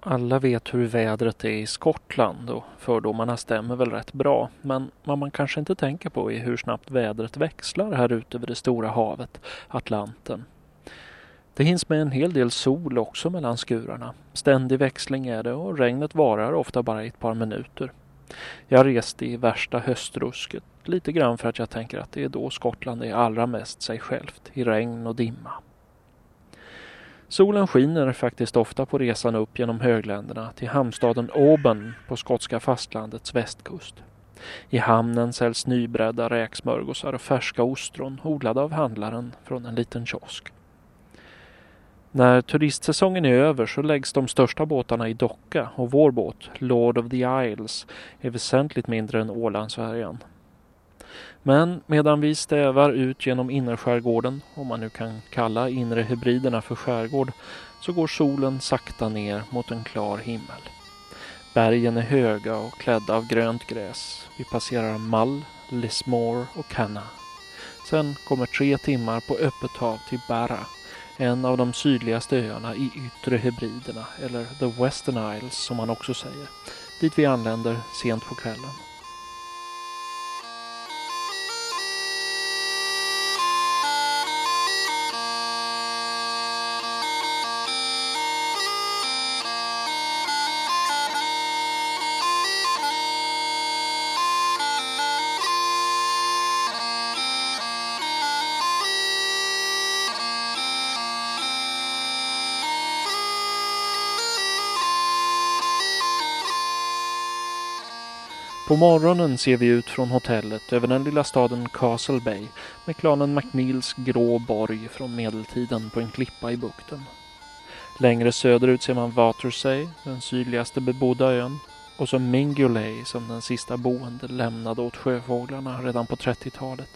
Alla vet hur vädret är i Skottland och fördomarna stämmer väl rätt bra. Men vad man kanske inte tänker på är hur snabbt vädret växlar här ute vid det stora havet, Atlanten. Det hinns med en hel del sol också mellan skurarna. Ständig växling är det och regnet varar ofta bara i ett par minuter. Jag reste i värsta höstrusket, lite grann för att jag tänker att det är då Skottland är allra mest sig självt, i regn och dimma. Solen skiner faktiskt ofta på resan upp genom högländerna till hamnstaden Auburn på skotska fastlandets västkust. I hamnen säljs nybredda räksmörgåsar och färska ostron odlade av handlaren från en liten kiosk. När turistsäsongen är över så läggs de största båtarna i docka och vår båt, Lord of the Isles, är väsentligt mindre än Ålandsfärjan. Men medan vi stävar ut genom innerskärgården, om man nu kan kalla inre hybriderna för skärgård, så går solen sakta ner mot en klar himmel. Bergen är höga och klädda av grönt gräs. Vi passerar Mull, Lismore och Canna. Sen kommer tre timmar på öppet hav till Barra, en av de sydligaste öarna i yttre Hebriderna, eller The Western Isles som man också säger, dit vi anländer sent på kvällen. På morgonen ser vi ut från hotellet över den lilla staden Castle Bay med klanen Macneills grå borg från medeltiden på en klippa i bukten. Längre söderut ser man Watersay, den sydligaste bebodda ön, och så Mingulay som den sista boende lämnade åt sjöfåglarna redan på 30-talet.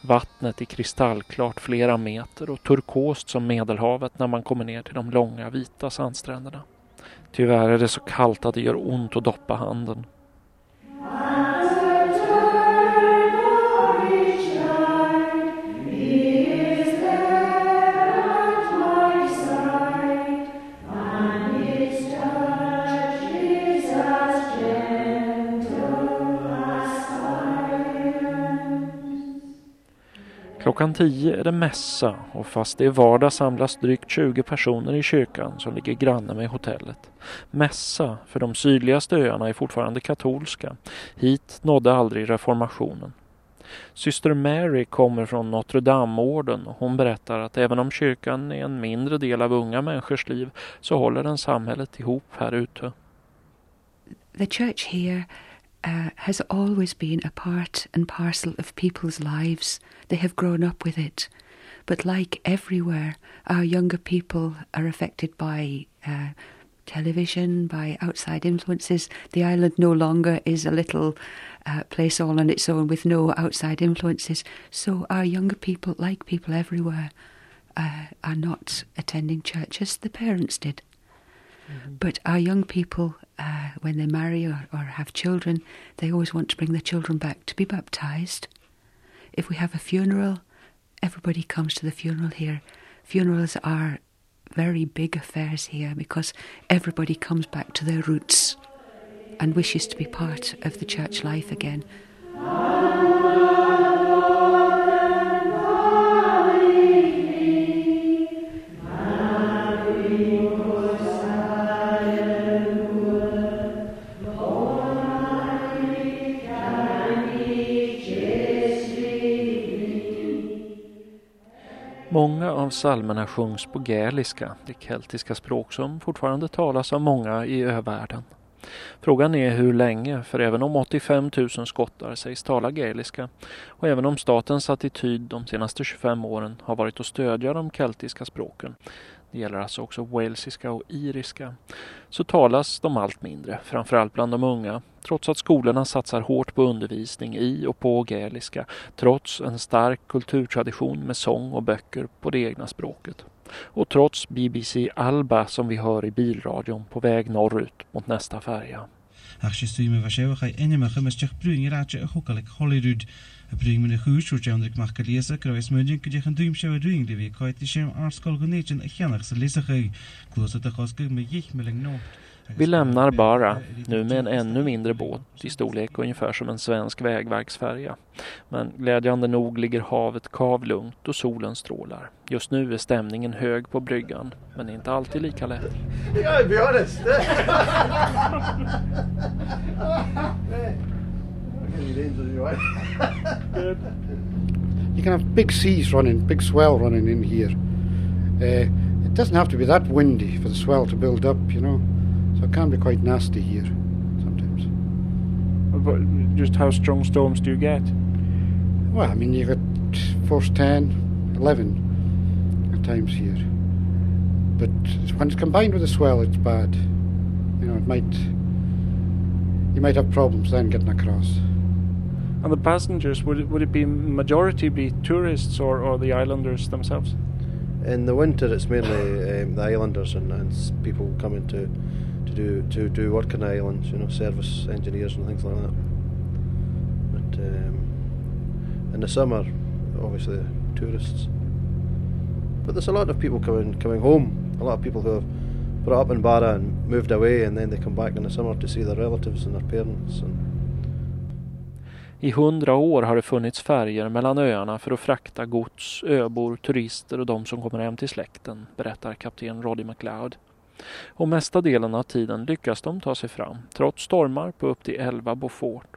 Vattnet är kristallklart flera meter och turkost som Medelhavet när man kommer ner till de långa vita sandstränderna. Tyvärr är det så kallt att det gör ont att doppa handen. Klockan tio är det mässa och fast det är vardag samlas drygt 20 personer i kyrkan som ligger granne med hotellet. Mässa, för de sydligaste öarna är fortfarande katolska. Hit nådde aldrig reformationen. Syster Mary kommer från Notre Dame-orden och hon berättar att även om kyrkan är en mindre del av unga människors liv så håller den samhället ihop här ute. The church here uh, has always been a part and parcel of people's lives. They have grown up with it. But like everywhere, our younger people are affected by uh, television, by outside influences. The island no longer is a little uh, place all on its own with no outside influences. So our younger people, like people everywhere, uh, are not attending church as the parents did. Mm-hmm. But our young people, uh, when they marry or, or have children, they always want to bring their children back to be baptized. If we have a funeral, everybody comes to the funeral here. Funerals are very big affairs here because everybody comes back to their roots and wishes to be part of the church life again. Många av psalmerna sjungs på gäliska, det keltiska språk som fortfarande talas av många i övärlden. Frågan är hur länge, för även om 85 000 skottar sägs tala gaeliska och även om statens attityd de senaste 25 åren har varit att stödja de keltiska språken, det gäller alltså också walesiska och iriska, så talas de allt mindre, framförallt bland de unga, trots att skolorna satsar hårt på undervisning i och på gaeliska, trots en stark kulturtradition med sång och böcker på det egna språket. Och trots BBC Alba som vi hör i bilradion på väg norrut mot nästa färja ach sé suime bheit secha inimecha meisteach brúin ráte a choca le choirúd a bring me chuúsú teanric mar go léasa go bhéis muidir go dchan dúm se ring de bhí caiiti sem arsscoil gonéin a cheannach sa lésacha chlósa a chosca me dhich me le nócht. Vi lämnar Bara, nu med en ännu mindre båt i storlek ungefär som en svensk vägverksfärja. Men glädjande nog ligger havet kavlugnt och solen strålar. Just nu är stämningen hög på bryggan, men inte alltid lika lätt. Yeah, be honest. you can have big seas running, big swell running in here. Uh, it doesn't have to be that windy for the swell to build up, you know. So it can be quite nasty here sometimes. But just how strong storms do you get? Well, I mean, you get force 10, 11 at times here. But when it's combined with the swell, it's bad. You know, it might. You might have problems then getting across. And the passengers, would it, would it be majority be tourists or, or the islanders themselves? In the winter, it's mainly um, the islanders and, and people coming to to do to do work on the islands, you know, service engineers and things like that. But um, in the summer, obviously tourists. But there's a lot of people coming coming home. A lot of people who have brought up in Barra and moved away, and then they come back in the summer to see their relatives and their parents. And I hundra år har det funnits färger mellan öarna för att frakta gods, öbor, turister och de som kommer hem till släkten, berättar kapten Roddy McLeod. Och mesta delen av tiden lyckas de ta sig fram, trots stormar på upp till 11 Beaufort.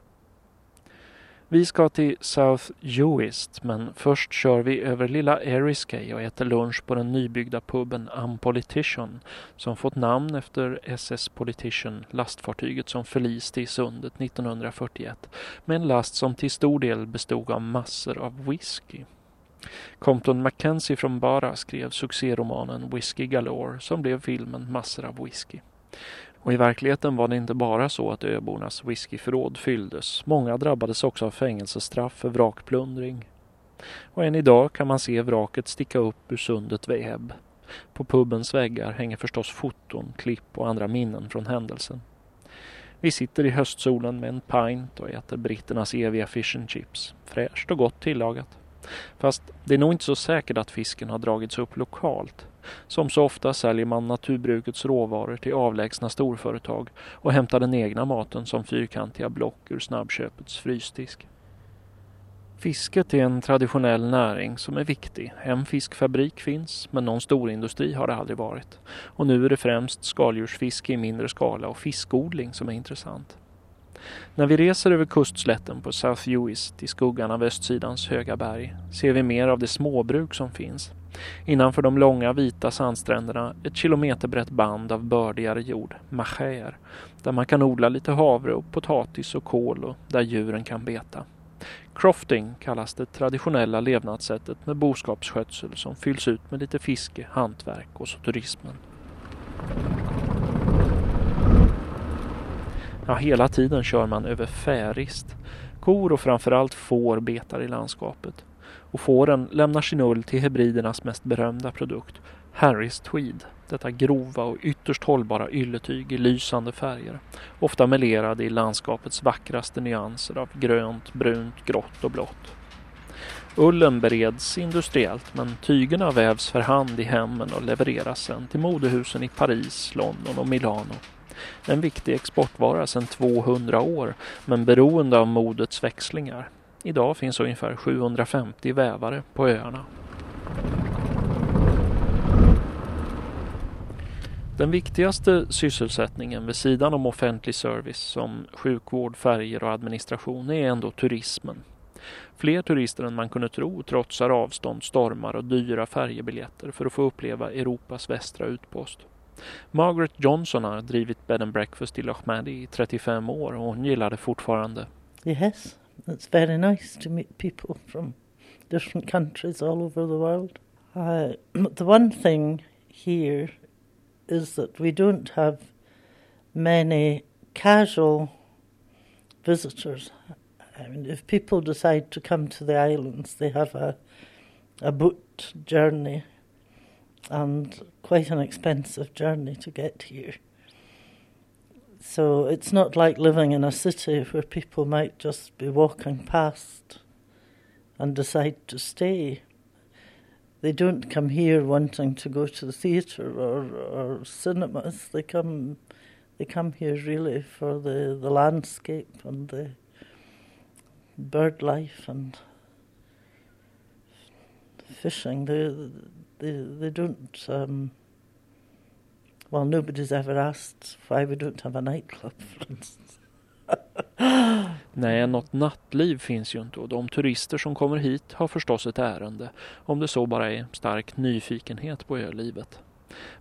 Vi ska till South Uist, men först kör vi över lilla Eriskay och äter lunch på den nybyggda puben Unpolitician som fått namn efter SS Politician, lastfartyget som förliste i sundet 1941 med en last som till stor del bestod av massor av whisky. Compton Mackenzie från Bara skrev succéromanen Whisky Galore som blev filmen Massor av whisky. Och i verkligheten var det inte bara så att öbornas whiskyförråd fylldes. Många drabbades också av fängelsestraff för vrakplundring. Och än idag kan man se vraket sticka upp ur sundet Veheb. På pubens väggar hänger förstås foton, klipp och andra minnen från händelsen. Vi sitter i höstsolen med en pint och äter britternas eviga fish and chips. Fräscht och gott tillagat. Fast det är nog inte så säkert att fisken har dragits upp lokalt. Som så ofta säljer man naturbrukets råvaror till avlägsna storföretag och hämtar den egna maten som fyrkantiga block ur snabbköpets frysdisk. Fisket är en traditionell näring som är viktig. En fiskfabrik finns, men någon storindustri har det aldrig varit. Och nu är det främst skaldjursfiske i mindre skala och fiskodling som är intressant. När vi reser över kustslätten på South Uist i skuggan av östsidans höga berg ser vi mer av det småbruk som finns. Innanför de långa vita sandstränderna ett kilometerbrett band av bördigare jord, macher, där man kan odla lite havre och potatis och kål och där djuren kan beta. Crofting kallas det traditionella levnadssättet med boskapsskötsel som fylls ut med lite fiske, hantverk och så turismen. Ja, hela tiden kör man över färist. Kor och framförallt får betar i landskapet. Och fåren lämnar sin ull till hybridernas mest berömda produkt, Harris Tweed. Detta grova och ytterst hållbara ylletyg i lysande färger. Ofta melerade i landskapets vackraste nyanser av grönt, brunt, grått och blått. Ullen bereds industriellt men tygerna vävs för hand i hemmen och levereras sedan till modehusen i Paris, London och Milano en viktig exportvara sedan 200 år men beroende av modets växlingar. Idag finns ungefär 750 vävare på öarna. Den viktigaste sysselsättningen vid sidan om offentlig service som sjukvård, färger och administration är ändå turismen. Fler turister än man kunde tro trotsar avstånd, stormar och dyra färjebiljetter för att få uppleva Europas västra utpost. Margaret Johnson har drivit bed and breakfast i Lochmaddy i 35 år och hon gillar det fortfarande. Yes, it's very nice to meet people from different countries all over the world. Uh, the one thing here is that we don't have many casual visitors. I mean, if people decide to come to the islands, they have a a boat journey and quite an expensive journey to get here. So it's not like living in a city where people might just be walking past and decide to stay. They don't come here wanting to go to the theatre or, or cinemas. They come they come here really for the, the landscape and the bird life and fishing. They they they don't um, well, nobody's ever asked why we don't have a nightclub, for instance. Nej, något nattliv finns ju inte och de turister som kommer hit har förstås ett ärende, om det så bara är stark nyfikenhet på ölivet.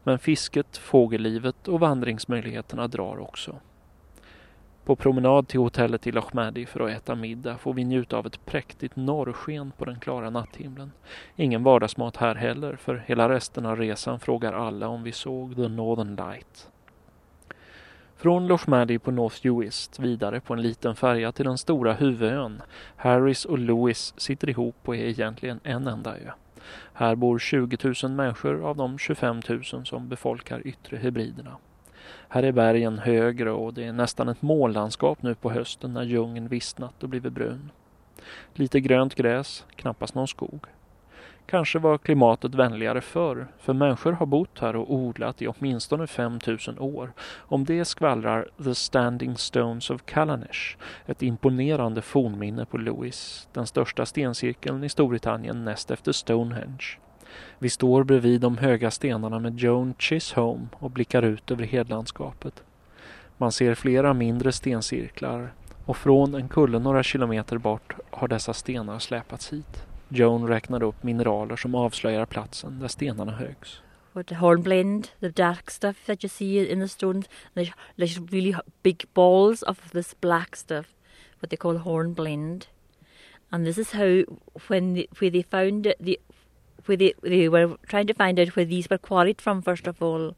Men fisket, fågellivet och vandringsmöjligheterna drar också. På promenad till hotellet i Lochmadi för att äta middag får vi njuta av ett präktigt norrsken på den klara natthimlen. Ingen vardagsmat här heller, för hela resten av resan frågar alla om vi såg The Northern Light. Från Lochmadi på North Uist vidare på en liten färja till den stora huvudön. Harris och Lewis sitter ihop och är egentligen en enda ö. Här bor 20 000 människor av de 25 000 som befolkar Yttre Hebriderna. Här är bergen högre och det är nästan ett månlandskap nu på hösten när djungeln vissnat och blivit brun. Lite grönt gräs, knappast någon skog. Kanske var klimatet vänligare förr, för människor har bott här och odlat i åtminstone 5000 år. Om det skvallrar The Standing Stones of Callanish, ett imponerande fornminne på Lewis, den största stencirkeln i Storbritannien näst efter Stonehenge. Vi står bredvid de höga stenarna med Joan Chisholm och blickar ut över hedlandskapet. Man ser flera mindre stencirklar och från en kulle några kilometer bort har dessa stenar släpats hit. Joan räknar upp mineraler som avslöjar platsen där stenarna högs. The hornblende, the dark stuff that you see in the stones, there's, there's really big balls of this black stuff, what they call hornblende. And this is how, when they, where they found it, the where they, they were trying to find out where these were quarried from first of all,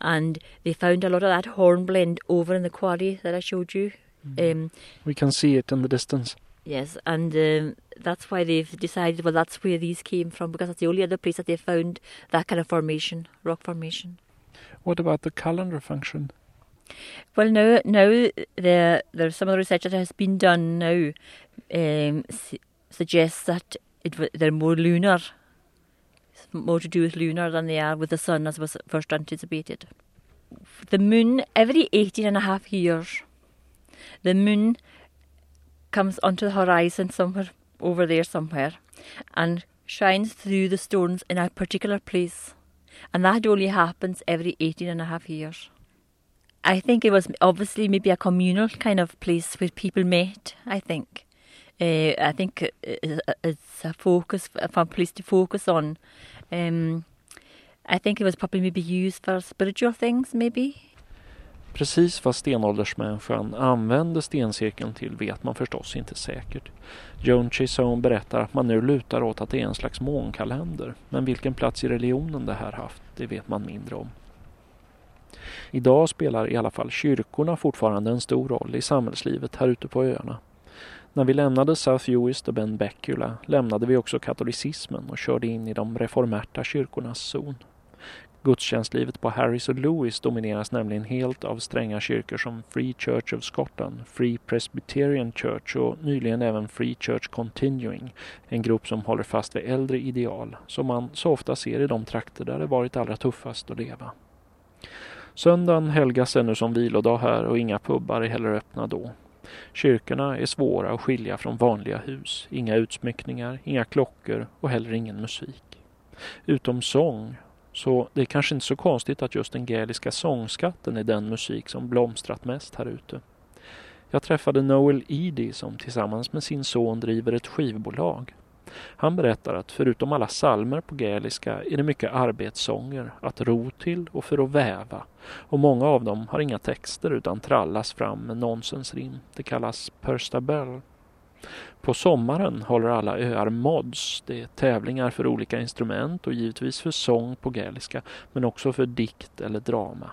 and they found a lot of that hornblende over in the quarry that I showed you. Mm. Um, we can see it in the distance. Yes, and um, that's why they've decided, well, that's where these came from, because that's the only other place that they've found that kind of formation, rock formation. What about the calendar function? Well, now, now the, there's some of the research that has been done now um, suggests that it, they're more lunar, more to do with lunar than they are with the sun, as was first anticipated. The moon, every 18 and a half years, the moon comes onto the horizon somewhere over there somewhere and shines through the stones in a particular place. And that only happens every 18 and a half years. I think it was obviously maybe a communal kind of place where people met, I think. Uh, I think eh, eh, it's a focus, from police to focus on. Um, I think it was probably maybe used for spiritual things, maybe. Precis vad stenåldersmänniskan använde stencirkeln till vet man förstås inte säkert. Joan Chisholm berättar att man nu lutar åt att det är en slags månkalender, men vilken plats i religionen det här haft, det vet man mindre om. Idag spelar i alla fall kyrkorna fortfarande en stor roll i samhällslivet här ute på öarna. När vi lämnade South Uist och Ben Becula lämnade vi också katolicismen och körde in i de reformerta kyrkornas zon. Gudstjänstlivet på Harris och Lewis domineras nämligen helt av stränga kyrkor som Free Church of Scotland, Free Presbyterian Church och nyligen även Free Church Continuing, en grupp som håller fast vid äldre ideal som man så ofta ser i de trakter där det varit allra tuffast att leva. Söndagen helgas ännu som vilodag här och inga pubbar är heller öppna då. Kyrkorna är svåra att skilja från vanliga hus. Inga utsmyckningar, inga klockor och heller ingen musik. Utom sång så det är kanske inte så konstigt att just den gaeliska sångskatten är den musik som blomstrat mest här ute. Jag träffade Noel Eady som tillsammans med sin son driver ett skivbolag. Han berättar att förutom alla salmer på gaeliska är det mycket arbetssånger att ro till och för att väva. Och många av dem har inga texter utan trallas fram med nonsensrim. Det kallas Perstabell. På sommaren håller alla öar mods. Det är tävlingar för olika instrument och givetvis för sång på gaeliska men också för dikt eller drama.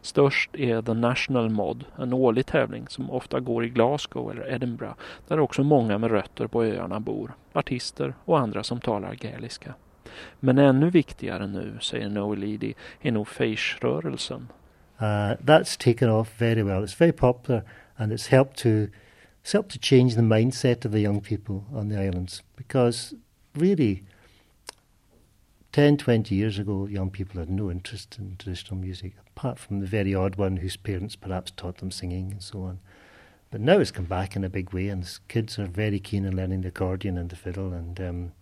Störst är The National Mod, en årlig tävling som ofta går i Glasgow eller Edinburgh där också många med rötter på öarna bor, artister och andra som talar gaeliska. Men ännu viktigare nu, säger Noel Eady, är nog feish-rörelsen. Uh, that's taken off very well. It's very popular and it's helped to it's helped to change the mindset of the young people on the islands because really 10, 20 years ago, young people had no interest in traditional music, apart from the very odd one whose parents perhaps taught them singing and so on. But now it's come back in a big way, and kids are very keen on learning the accordion and the fiddle and um,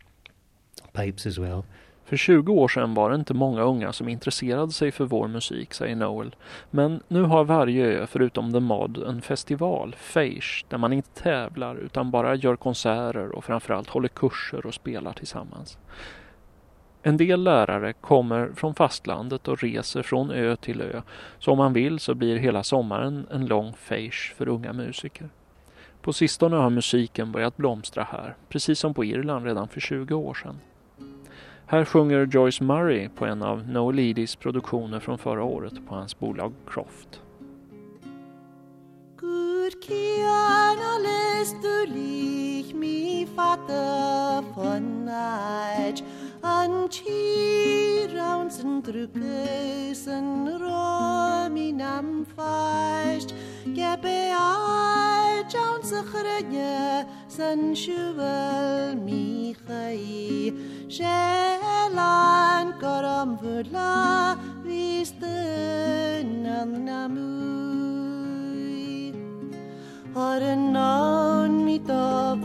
pipes as well. För 20 år sedan var det inte många unga som intresserade sig för vår musik, säger Noel. Men nu har varje ö förutom The Mod en festival, Feish, där man inte tävlar utan bara gör konserter och framförallt håller kurser och spelar tillsammans. En del lärare kommer från fastlandet och reser från ö till ö, så om man vill så blir hela sommaren en lång feish för unga musiker. På sistone har musiken börjat blomstra här, precis som på Irland redan för 20 år sedan. Här sjunger Joyce Murray på en av Noel Edis produktioner från förra året på hans bolag Croft. Gud kian alles du lich mi vater von Neid anci rauns drückes en rominam feist gebe ai jauns khrenye san shuvel mi khai shelan koram vudla visten an namui Har en navn mitt av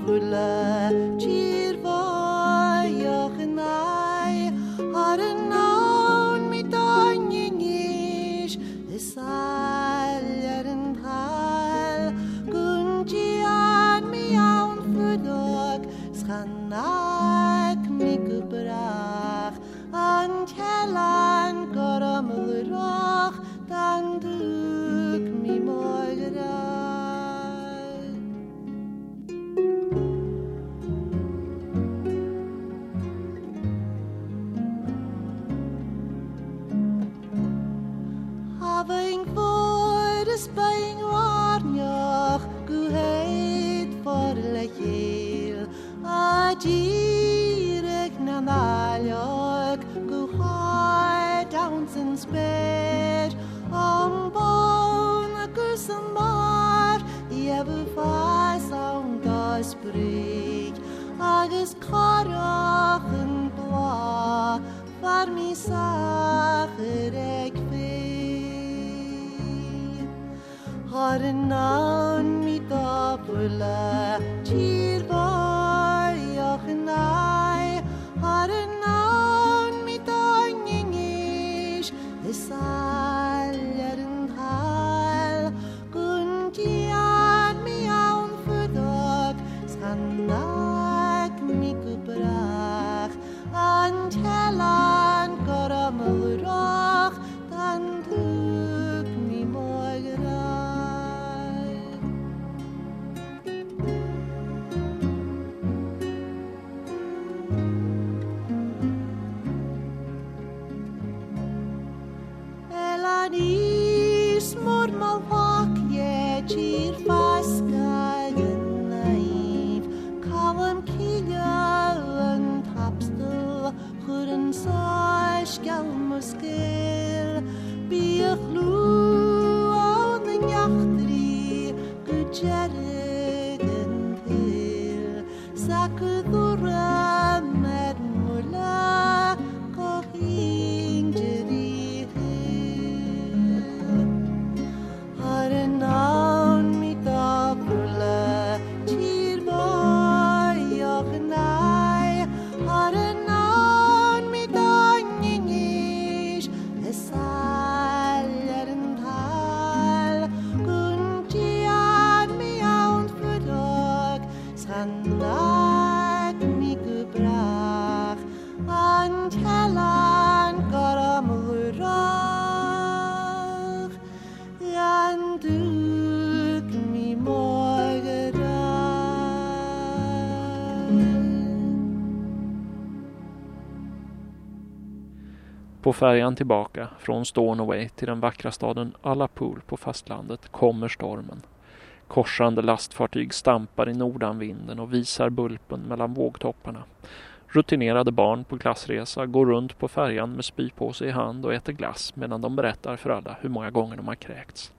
scara în ploa, farmisarek vei. Har en navn mit sac dorado. På färjan tillbaka från Stornoway till den vackra staden Ullapool på fastlandet kommer stormen. Korsande lastfartyg stampar i nordanvinden och visar bulpen mellan vågtopparna. Rutinerade barn på klassresa går runt på färjan med spypåse i hand och äter glass medan de berättar för alla hur många gånger de har kräkts.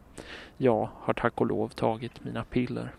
Jag har tack och lov tagit mina piller.